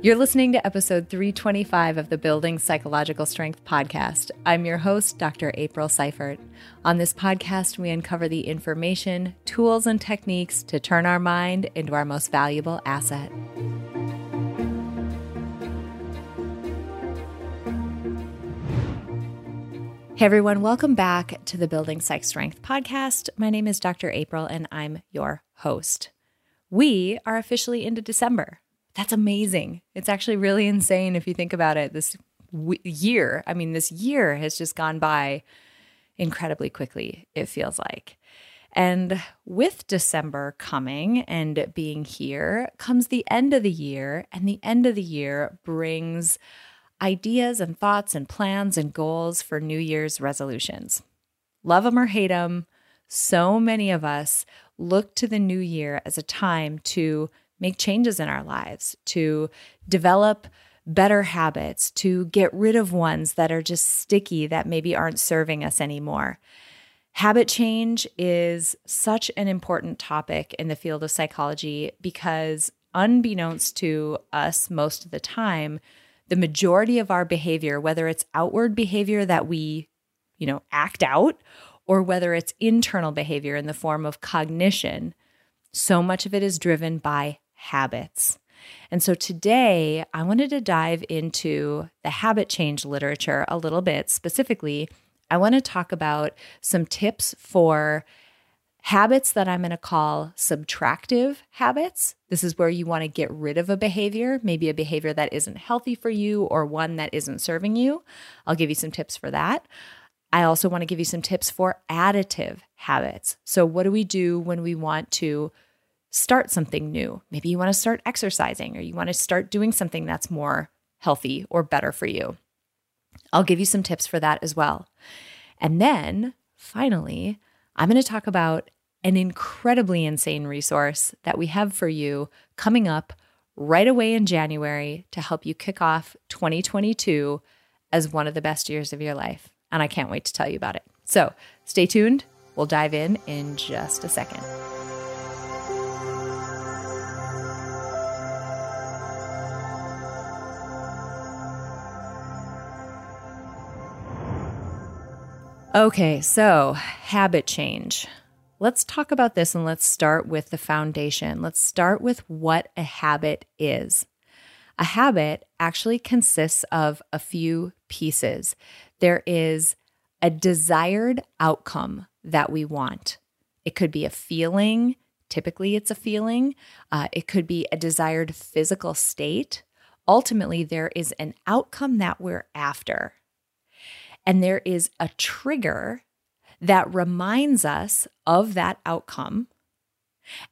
You're listening to episode 325 of the Building Psychological Strength podcast. I'm your host, Dr. April Seifert. On this podcast, we uncover the information, tools, and techniques to turn our mind into our most valuable asset. Hey everyone, welcome back to the Building Psych Strength podcast. My name is Dr. April and I'm your host. We are officially into December. That's amazing. It's actually really insane if you think about it. This year, I mean, this year has just gone by incredibly quickly, it feels like. And with December coming and being here comes the end of the year, and the end of the year brings ideas and thoughts and plans and goals for New Year's resolutions. Love them or hate them, so many of us look to the new year as a time to make changes in our lives, to develop better habits, to get rid of ones that are just sticky that maybe aren't serving us anymore. Habit change is such an important topic in the field of psychology because, unbeknownst to us most of the time, the majority of our behavior, whether it's outward behavior that we, you know, act out, or whether it's internal behavior in the form of cognition, so much of it is driven by habits. And so today I wanted to dive into the habit change literature a little bit. Specifically, I want to talk about some tips for habits that I'm going to call subtractive habits. This is where you want to get rid of a behavior, maybe a behavior that isn't healthy for you or one that isn't serving you. I'll give you some tips for that. I also want to give you some tips for additive habits. So, what do we do when we want to start something new. Maybe you want to start exercising or you want to start doing something that's more healthy or better for you. I'll give you some tips for that as well. And then finally, I'm going to talk about an incredibly insane resource that we have for you coming up right away in January to help you kick off 2022 as one of the best years of your life. And I can't wait to tell you about it. So stay tuned. We'll dive in in just a second. Okay, so habit change. Let's talk about this and let's start with the foundation. Let's start with what a habit is. A habit actually consists of a few pieces. There is a desired outcome that we want. It could be a feeling, typically, it's a feeling. Uh, it could be a desired physical state. Ultimately, there is an outcome that we're after and there is a trigger that reminds us of that outcome.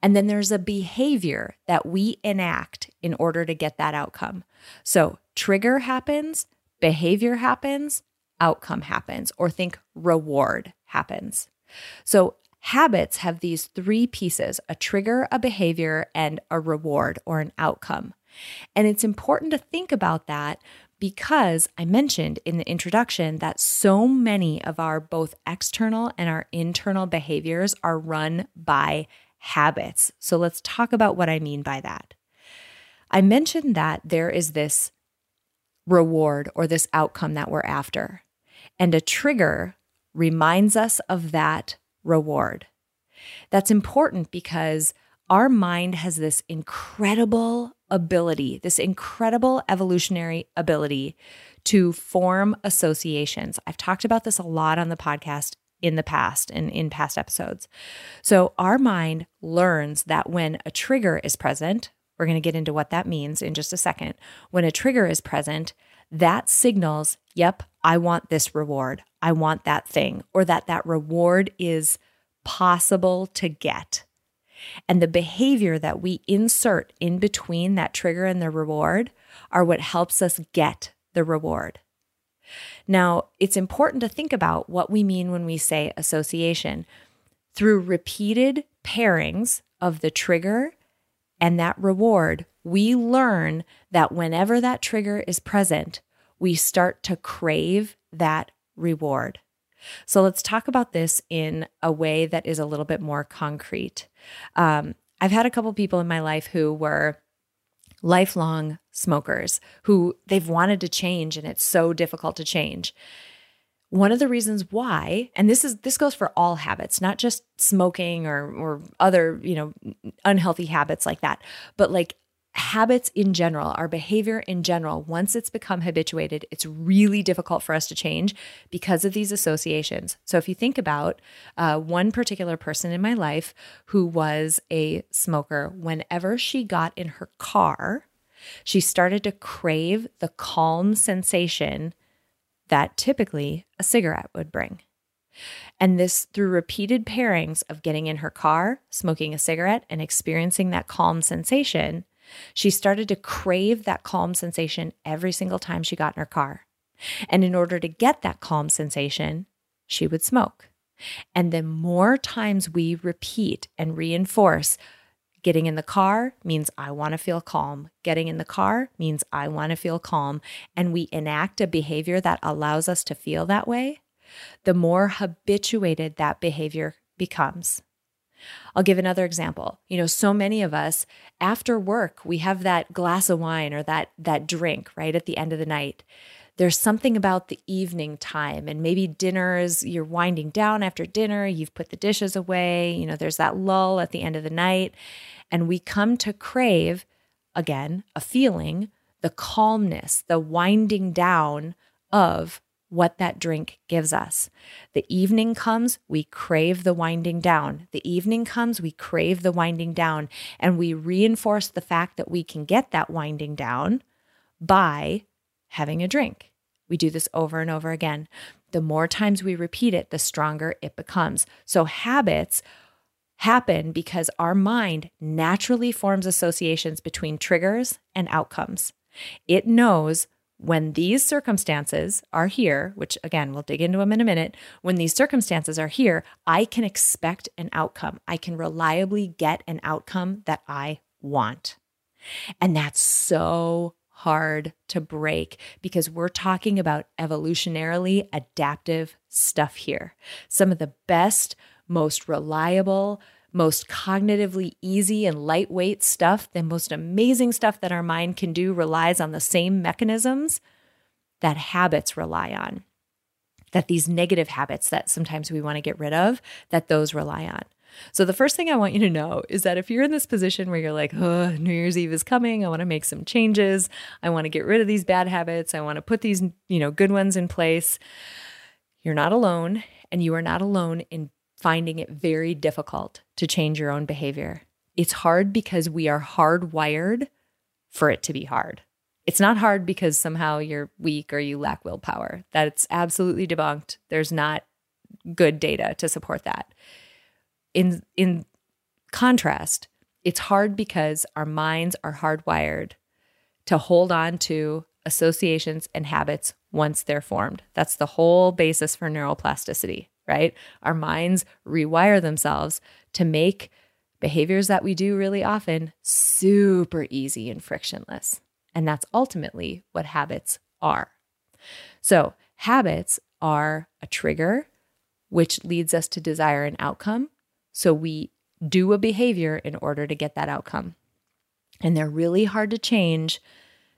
And then there's a behavior that we enact in order to get that outcome. So, trigger happens, behavior happens, outcome happens, or think reward happens. So, habits have these three pieces a trigger, a behavior, and a reward or an outcome. And it's important to think about that because I mentioned in the introduction that so many of our both external and our internal behaviors are run by habits. So let's talk about what I mean by that. I mentioned that there is this reward or this outcome that we're after, and a trigger reminds us of that reward. That's important because our mind has this incredible ability, this incredible evolutionary ability to form associations. I've talked about this a lot on the podcast in the past and in past episodes. So, our mind learns that when a trigger is present, we're going to get into what that means in just a second. When a trigger is present, that signals, yep, I want this reward. I want that thing, or that that reward is possible to get. And the behavior that we insert in between that trigger and the reward are what helps us get the reward. Now, it's important to think about what we mean when we say association. Through repeated pairings of the trigger and that reward, we learn that whenever that trigger is present, we start to crave that reward. So let's talk about this in a way that is a little bit more concrete. Um, I've had a couple people in my life who were lifelong smokers who they've wanted to change and it's so difficult to change. One of the reasons why, and this is this goes for all habits, not just smoking or or other, you know, unhealthy habits like that, but like habits in general, our behavior in general, once it's become habituated, it's really difficult for us to change because of these associations. So, if you think about uh, one particular person in my life who was a smoker, whenever she got in her car, she started to crave the calm sensation that typically a cigarette would bring. And this through repeated pairings of getting in her car, smoking a cigarette, and experiencing that calm sensation she started to crave that calm sensation every single time she got in her car. And in order to get that calm sensation, she would smoke. And the more times we repeat and reinforce, getting in the car means I want to feel calm. Getting in the car means I want to feel calm. And we enact a behavior that allows us to feel that way, the more habituated that behavior becomes. I'll give another example. You know, so many of us after work, we have that glass of wine or that that drink right at the end of the night. There's something about the evening time and maybe dinners, you're winding down after dinner, you've put the dishes away, you know, there's that lull at the end of the night and we come to crave again, a feeling, the calmness, the winding down of what that drink gives us. The evening comes, we crave the winding down. The evening comes, we crave the winding down. And we reinforce the fact that we can get that winding down by having a drink. We do this over and over again. The more times we repeat it, the stronger it becomes. So habits happen because our mind naturally forms associations between triggers and outcomes. It knows when these circumstances are here, which again, we'll dig into them in a minute, when these circumstances are here, I can expect an outcome. I can reliably get an outcome that I want. And that's so hard to break because we're talking about evolutionarily adaptive stuff here. Some of the best, most reliable, most cognitively easy and lightweight stuff, the most amazing stuff that our mind can do relies on the same mechanisms that habits rely on. That these negative habits that sometimes we want to get rid of, that those rely on. So, the first thing I want you to know is that if you're in this position where you're like, oh, New Year's Eve is coming, I want to make some changes, I want to get rid of these bad habits, I want to put these, you know, good ones in place, you're not alone. And you are not alone in finding it very difficult to change your own behavior. It's hard because we are hardwired for it to be hard. It's not hard because somehow you're weak or you lack willpower. That's absolutely debunked. There's not good data to support that. In in contrast, it's hard because our minds are hardwired to hold on to associations and habits once they're formed. That's the whole basis for neuroplasticity right? Our minds rewire themselves to make behaviors that we do really often super easy and frictionless. And that's ultimately what habits are. So, habits are a trigger which leads us to desire an outcome. So, we do a behavior in order to get that outcome. And they're really hard to change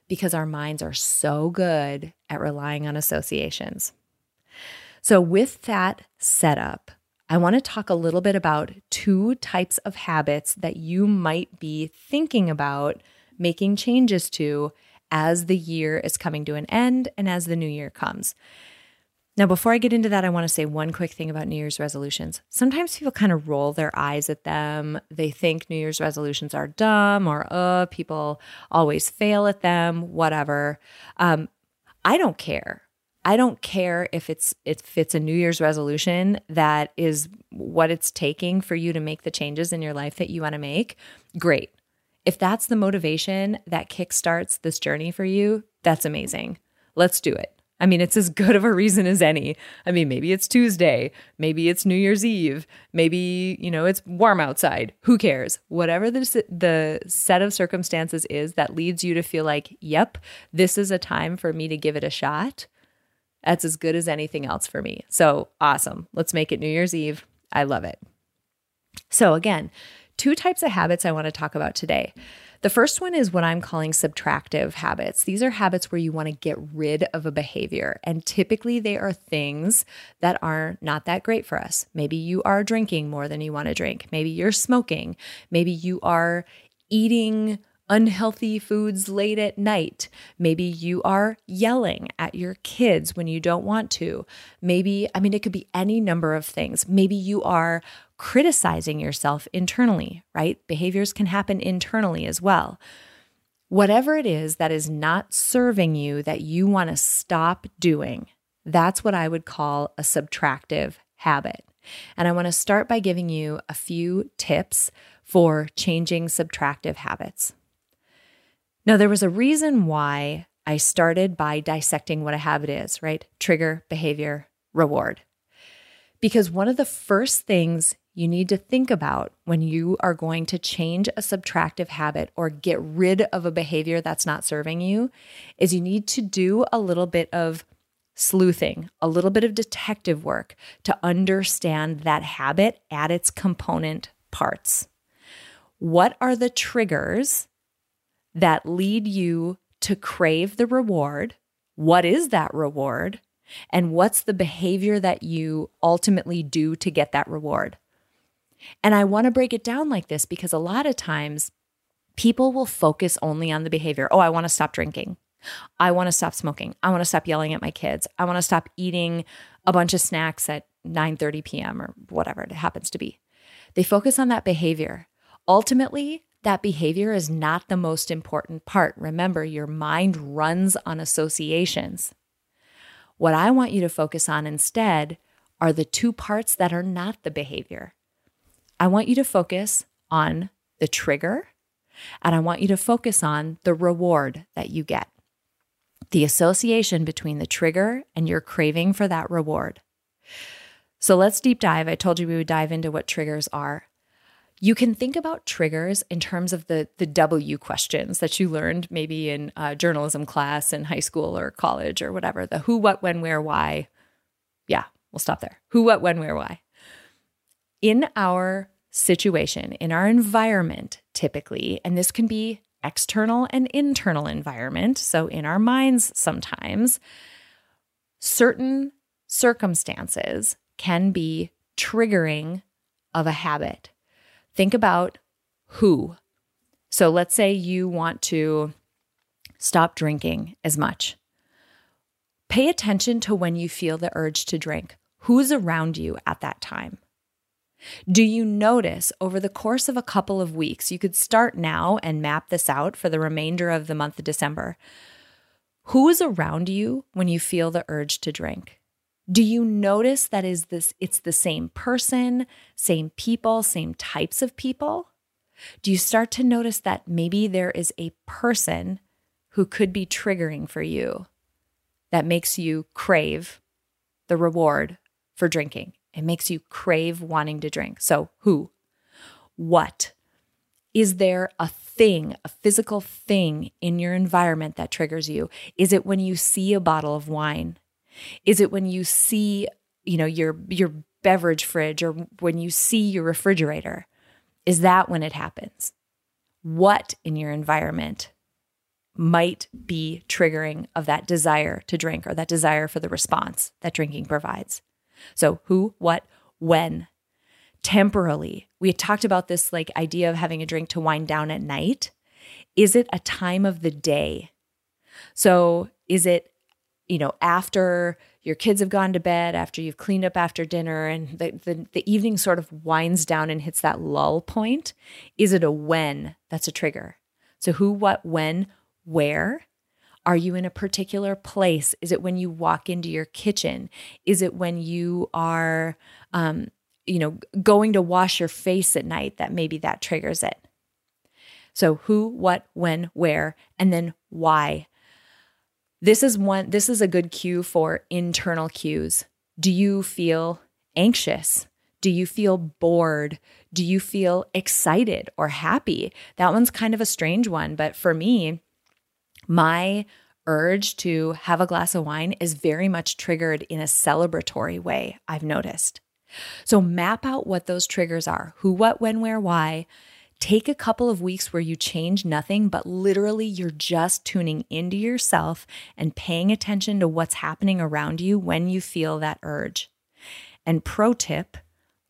because our minds are so good at relying on associations. So, with that setup, I want to talk a little bit about two types of habits that you might be thinking about making changes to as the year is coming to an end and as the new year comes. Now, before I get into that, I want to say one quick thing about New Year's resolutions. Sometimes people kind of roll their eyes at them. They think New Year's resolutions are dumb or, uh, people always fail at them, whatever. Um, I don't care. I don't care if it's if it's a New Year's resolution that is what it's taking for you to make the changes in your life that you want to make. Great. If that's the motivation that kickstarts this journey for you, that's amazing. Let's do it. I mean, it's as good of a reason as any. I mean, maybe it's Tuesday, maybe it's New Year's Eve, maybe, you know, it's warm outside. Who cares? Whatever the, the set of circumstances is that leads you to feel like, yep, this is a time for me to give it a shot that's as good as anything else for me. So awesome. Let's make it New Year's Eve. I love it. So, again, two types of habits I want to talk about today. The first one is what I'm calling subtractive habits. These are habits where you want to get rid of a behavior. And typically they are things that are not that great for us. Maybe you are drinking more than you want to drink. Maybe you're smoking. Maybe you are eating unhealthy foods late at night. Maybe you are yelling at your kids when you don't want to. Maybe, I mean, it could be any number of things. Maybe you are criticizing yourself internally, right? Behaviors can happen internally as well. Whatever it is that is not serving you that you want to stop doing, that's what I would call a subtractive habit. And I want to start by giving you a few tips for changing subtractive habits. Now, there was a reason why I started by dissecting what a habit is, right? Trigger, behavior, reward. Because one of the first things you need to think about when you are going to change a subtractive habit or get rid of a behavior that's not serving you is you need to do a little bit of sleuthing, a little bit of detective work to understand that habit at its component parts. What are the triggers that lead you to crave the reward. What is that reward? And what's the behavior that you ultimately do to get that reward? And I want to break it down like this because a lot of times people will focus only on the behavior. Oh, I want to stop drinking. I want to stop smoking. I want to stop yelling at my kids. I want to stop eating a bunch of snacks at 9:30 p.m. or whatever it happens to be. They focus on that behavior. Ultimately, that behavior is not the most important part. Remember, your mind runs on associations. What I want you to focus on instead are the two parts that are not the behavior. I want you to focus on the trigger, and I want you to focus on the reward that you get. The association between the trigger and your craving for that reward. So let's deep dive. I told you we would dive into what triggers are you can think about triggers in terms of the the W questions that you learned maybe in a journalism class in high school or college or whatever. The who, what, when, where, why. Yeah, we'll stop there. Who, what, when, where, why. In our situation, in our environment, typically, and this can be external and internal environment. So in our minds, sometimes certain circumstances can be triggering of a habit think about who. So let's say you want to stop drinking as much. Pay attention to when you feel the urge to drink. Who's around you at that time? Do you notice over the course of a couple of weeks, you could start now and map this out for the remainder of the month of December. Who is around you when you feel the urge to drink? Do you notice that is this it's the same person, same people, same types of people? Do you start to notice that maybe there is a person who could be triggering for you that makes you crave the reward for drinking? It makes you crave wanting to drink. So, who? What? Is there a thing, a physical thing in your environment that triggers you? Is it when you see a bottle of wine is it when you see, you know, your your beverage fridge or when you see your refrigerator? Is that when it happens? What in your environment might be triggering of that desire to drink or that desire for the response that drinking provides? So, who, what, when? Temporally. We had talked about this like idea of having a drink to wind down at night. Is it a time of the day? So, is it you know, after your kids have gone to bed, after you've cleaned up after dinner, and the, the, the, evening sort of winds down and hits that lull point, is it a when that's a trigger? So, who, what, when, where? Are you in a particular place? Is it when you walk into your kitchen? Is it when you are, um, you know, going to wash your face at night that maybe that triggers it? So, who, what, when, where, and then why? This is one this is a good cue for internal cues. Do you feel anxious? Do you feel bored? Do you feel excited or happy? That one's kind of a strange one, but for me, my urge to have a glass of wine is very much triggered in a celebratory way, I've noticed. So map out what those triggers are who, what, when, where, why. Take a couple of weeks where you change nothing, but literally you're just tuning into yourself and paying attention to what's happening around you when you feel that urge. And pro tip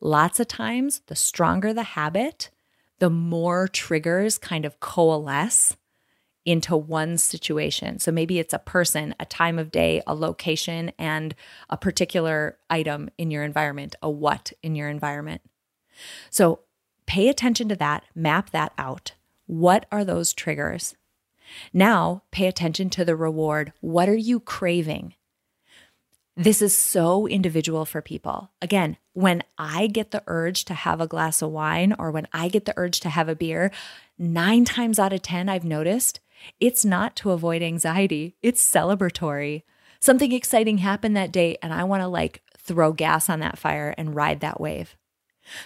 lots of times, the stronger the habit, the more triggers kind of coalesce into one situation. So maybe it's a person, a time of day, a location, and a particular item in your environment, a what in your environment. So Pay attention to that, map that out. What are those triggers? Now, pay attention to the reward. What are you craving? This is so individual for people. Again, when I get the urge to have a glass of wine or when I get the urge to have a beer, nine times out of 10, I've noticed it's not to avoid anxiety, it's celebratory. Something exciting happened that day, and I want to like throw gas on that fire and ride that wave.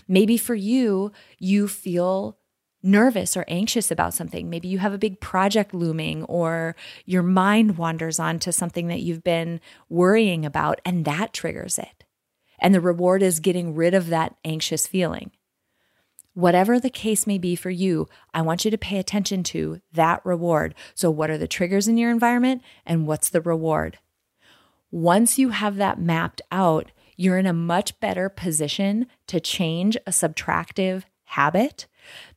Maybe for you, you feel nervous or anxious about something. Maybe you have a big project looming, or your mind wanders onto something that you've been worrying about, and that triggers it. And the reward is getting rid of that anxious feeling. Whatever the case may be for you, I want you to pay attention to that reward. So, what are the triggers in your environment, and what's the reward? Once you have that mapped out, you're in a much better position to change a subtractive habit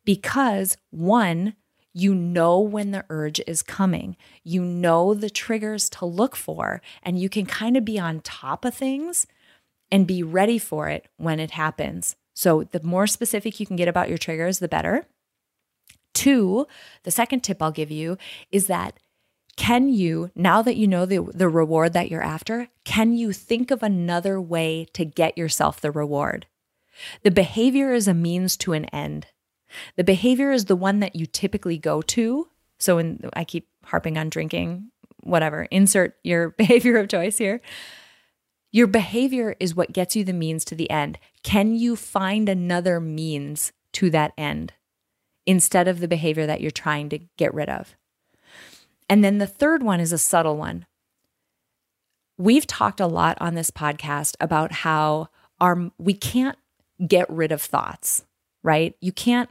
because one, you know when the urge is coming, you know the triggers to look for, and you can kind of be on top of things and be ready for it when it happens. So, the more specific you can get about your triggers, the better. Two, the second tip I'll give you is that can you, now that you know the, the reward that you're after, can you think of another way to get yourself the reward? The behavior is a means to an end. The behavior is the one that you typically go to. So, when I keep harping on drinking, whatever, insert your behavior of choice here. Your behavior is what gets you the means to the end. Can you find another means to that end instead of the behavior that you're trying to get rid of? And then the third one is a subtle one. We've talked a lot on this podcast about how our we can't get rid of thoughts, right? You can't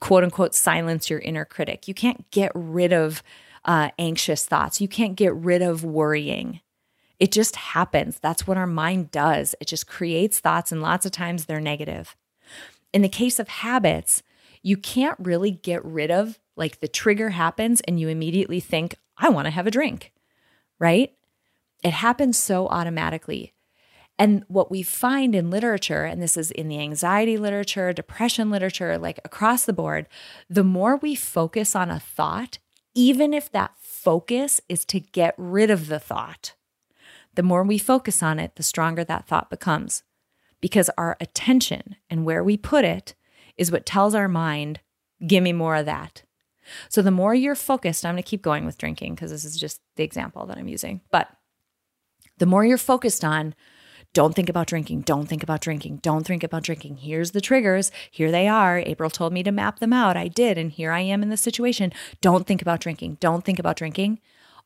quote unquote silence your inner critic. You can't get rid of uh, anxious thoughts. You can't get rid of worrying. It just happens. That's what our mind does. It just creates thoughts, and lots of times they're negative. In the case of habits, you can't really get rid of like the trigger happens and you immediately think, I want to have a drink, right? It happens so automatically. And what we find in literature, and this is in the anxiety literature, depression literature, like across the board, the more we focus on a thought, even if that focus is to get rid of the thought, the more we focus on it, the stronger that thought becomes. Because our attention and where we put it is what tells our mind, give me more of that. So the more you're focused, I'm going to keep going with drinking because this is just the example that I'm using. But the more you're focused on, don't think about drinking, don't think about drinking, don't think about drinking. Here's the triggers. Here they are. April told me to map them out. I did. And here I am in the situation. Don't think about drinking, don't think about drinking.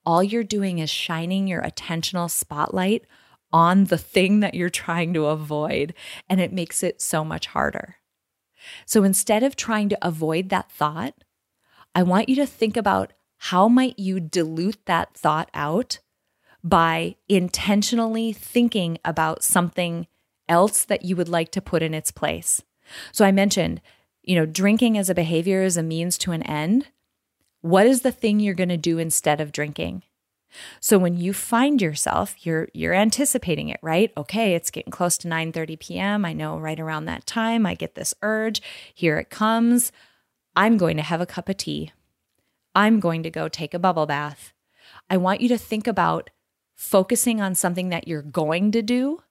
All you're doing is shining your attentional spotlight on the thing that you're trying to avoid. And it makes it so much harder. So instead of trying to avoid that thought, I want you to think about how might you dilute that thought out by intentionally thinking about something else that you would like to put in its place. So I mentioned, you know, drinking as a behavior is a means to an end. What is the thing you're going to do instead of drinking? So when you find yourself, you're you're anticipating it, right? Okay, it's getting close to 9:30 p.m. I know right around that time I get this urge. Here it comes. I'm going to have a cup of tea. I'm going to go take a bubble bath. I want you to think about focusing on something that you're going to do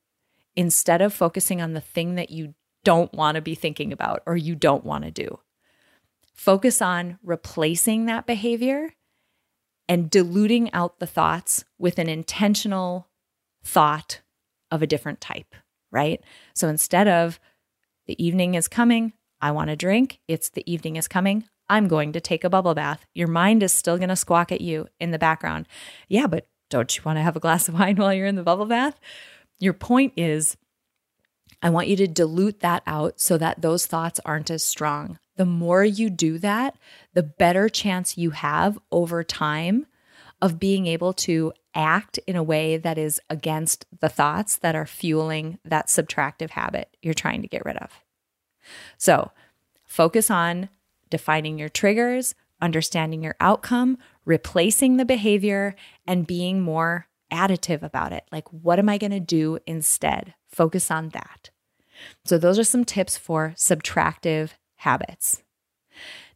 instead of focusing on the thing that you don't want to be thinking about or you don't want to do. Focus on replacing that behavior and diluting out the thoughts with an intentional thought of a different type, right? So instead of the evening is coming, I want a drink. It's the evening is coming. I'm going to take a bubble bath. Your mind is still going to squawk at you in the background. Yeah, but don't you want to have a glass of wine while you're in the bubble bath? Your point is, I want you to dilute that out so that those thoughts aren't as strong. The more you do that, the better chance you have over time of being able to act in a way that is against the thoughts that are fueling that subtractive habit you're trying to get rid of. So, focus on defining your triggers, understanding your outcome, replacing the behavior, and being more additive about it. Like, what am I going to do instead? Focus on that. So, those are some tips for subtractive habits.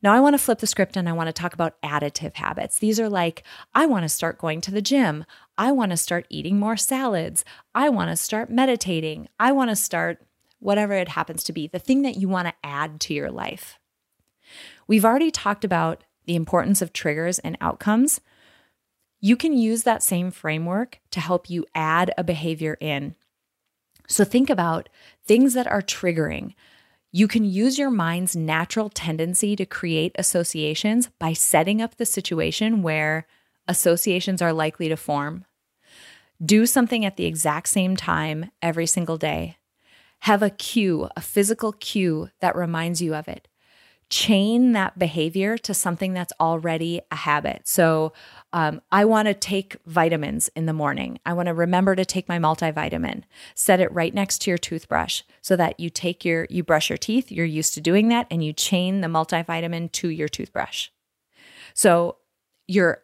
Now, I want to flip the script and I want to talk about additive habits. These are like, I want to start going to the gym. I want to start eating more salads. I want to start meditating. I want to start whatever it happens to be, the thing that you want to add to your life. We've already talked about the importance of triggers and outcomes. You can use that same framework to help you add a behavior in. So think about things that are triggering. You can use your mind's natural tendency to create associations by setting up the situation where associations are likely to form. Do something at the exact same time every single day. Have a cue, a physical cue that reminds you of it chain that behavior to something that's already a habit. So, um, I want to take vitamins in the morning. I want to remember to take my multivitamin. Set it right next to your toothbrush so that you take your, you brush your teeth, you're used to doing that, and you chain the multivitamin to your toothbrush. So, you're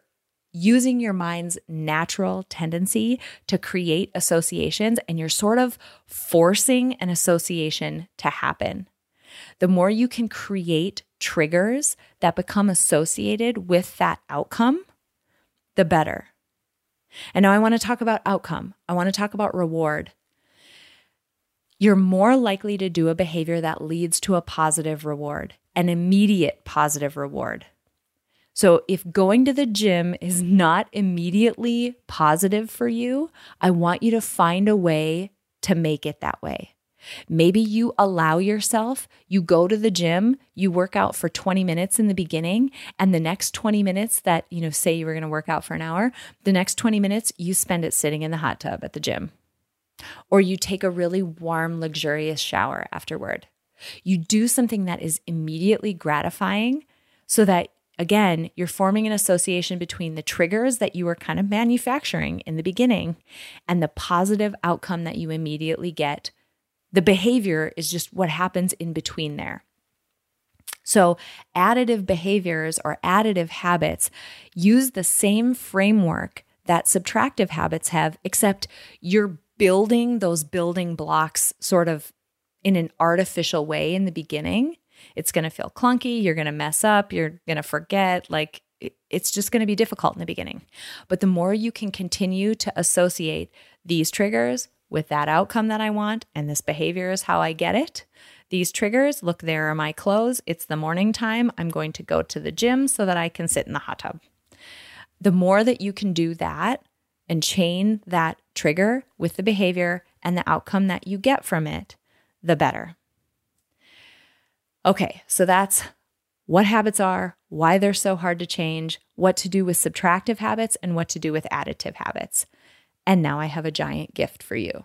using your mind's natural tendency to create associations, and you're sort of forcing an association to happen the more you can create triggers that become associated with that outcome, the better. And now I want to talk about outcome. I want to talk about reward. You're more likely to do a behavior that leads to a positive reward, an immediate positive reward. So, if going to the gym is not immediately positive for you, I want you to find a way to make it that way. Maybe you allow yourself, you go to the gym, you work out for 20 minutes in the beginning, and the next 20 minutes that, you know, say you were going to work out for an hour, the next 20 minutes you spend it sitting in the hot tub at the gym. Or you take a really warm, luxurious shower afterward. You do something that is immediately gratifying so that Again, you're forming an association between the triggers that you were kind of manufacturing in the beginning and the positive outcome that you immediately get the behavior is just what happens in between there. So, additive behaviors or additive habits use the same framework that subtractive habits have, except you're building those building blocks sort of in an artificial way in the beginning. It's going to feel clunky. You're going to mess up. You're going to forget. Like, it's just going to be difficult in the beginning. But the more you can continue to associate these triggers with that outcome that I want, and this behavior is how I get it. These triggers look, there are my clothes. It's the morning time. I'm going to go to the gym so that I can sit in the hot tub. The more that you can do that and chain that trigger with the behavior and the outcome that you get from it, the better. Okay, so that's what habits are, why they're so hard to change, what to do with subtractive habits, and what to do with additive habits. And now I have a giant gift for you.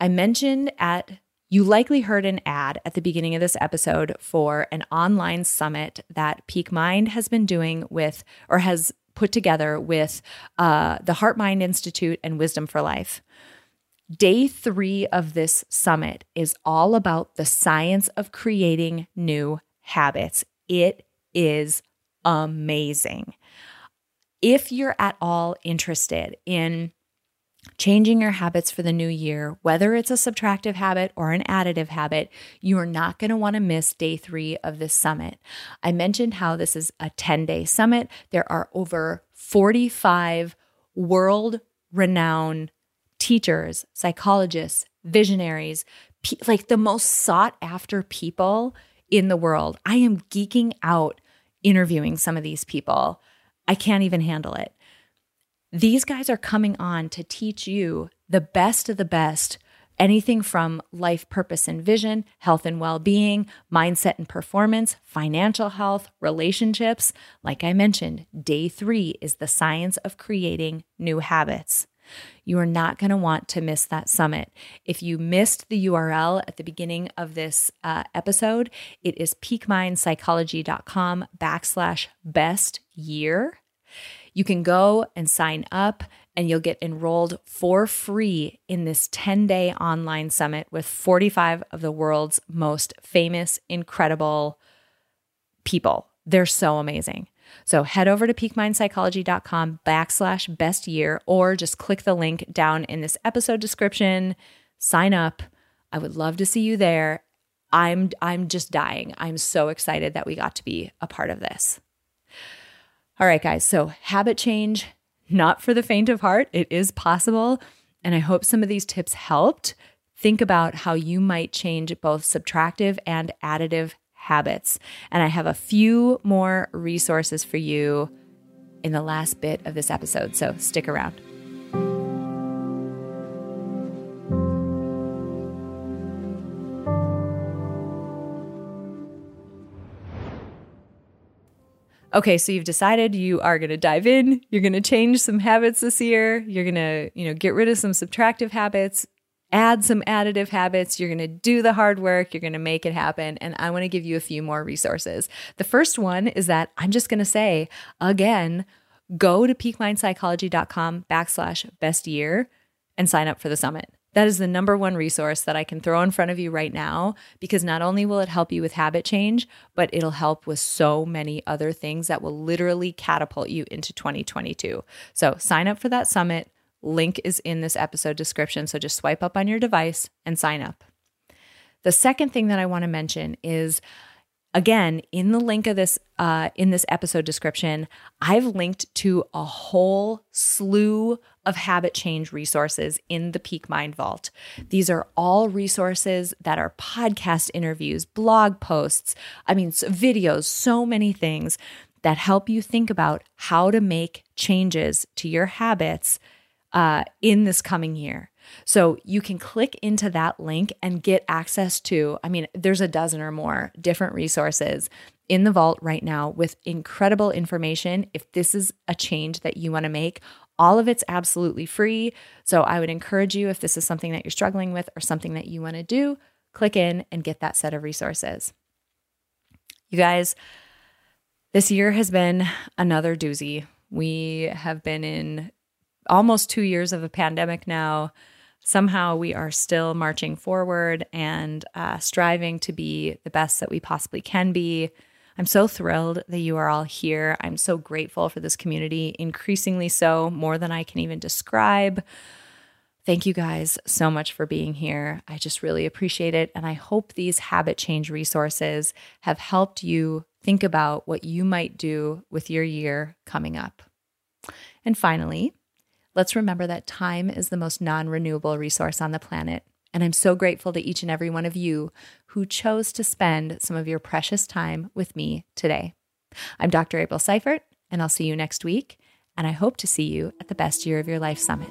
I mentioned at you likely heard an ad at the beginning of this episode for an online summit that Peak Mind has been doing with, or has put together with uh, the Heart Mind Institute and Wisdom for Life. Day three of this summit is all about the science of creating new habits. It is amazing. If you're at all interested in changing your habits for the new year, whether it's a subtractive habit or an additive habit, you are not going to want to miss day three of this summit. I mentioned how this is a 10 day summit. There are over 45 world renowned teachers, psychologists, visionaries, pe- like the most sought after people in the world. I am geeking out interviewing some of these people. I can't even handle it. These guys are coming on to teach you the best of the best anything from life purpose and vision, health and well being, mindset and performance, financial health, relationships. Like I mentioned, day three is the science of creating new habits. You are not going to want to miss that summit. If you missed the URL at the beginning of this uh, episode, it is peakmindpsychology.com backslash best year. You can go and sign up and you'll get enrolled for free in this 10 day online summit with 45 of the world's most famous, incredible people. They're so amazing. So head over to peakmindpsychology.com backslash best year or just click the link down in this episode description. Sign up. I would love to see you there. I'm I'm just dying. I'm so excited that we got to be a part of this. All right, guys. So habit change, not for the faint of heart. It is possible. And I hope some of these tips helped. Think about how you might change both subtractive and additive habits. And I have a few more resources for you in the last bit of this episode, so stick around. Okay, so you've decided you are going to dive in, you're going to change some habits this year, you're going to, you know, get rid of some subtractive habits, add some additive habits. You're going to do the hard work. You're going to make it happen. And I want to give you a few more resources. The first one is that I'm just going to say again, go to peakmindpsychology.com backslash best year and sign up for the summit. That is the number one resource that I can throw in front of you right now because not only will it help you with habit change, but it'll help with so many other things that will literally catapult you into 2022. So sign up for that summit. Link is in this episode description. So just swipe up on your device and sign up. The second thing that I want to mention is again in the link of this uh, in this episode description i've linked to a whole slew of habit change resources in the peak mind vault these are all resources that are podcast interviews blog posts i mean videos so many things that help you think about how to make changes to your habits uh, in this coming year. So you can click into that link and get access to, I mean, there's a dozen or more different resources in the vault right now with incredible information. If this is a change that you want to make, all of it's absolutely free. So I would encourage you, if this is something that you're struggling with or something that you want to do, click in and get that set of resources. You guys, this year has been another doozy. We have been in almost two years of a pandemic now, somehow we are still marching forward and uh, striving to be the best that we possibly can be. I'm so thrilled that you are all here. I'm so grateful for this community, increasingly so, more than I can even describe. Thank you guys so much for being here. I just really appreciate it. And I hope these habit change resources have helped you think about what you might do with your year coming up. And finally, Let's remember that time is the most non renewable resource on the planet. And I'm so grateful to each and every one of you who chose to spend some of your precious time with me today. I'm Dr. April Seifert, and I'll see you next week. And I hope to see you at the Best Year of Your Life Summit.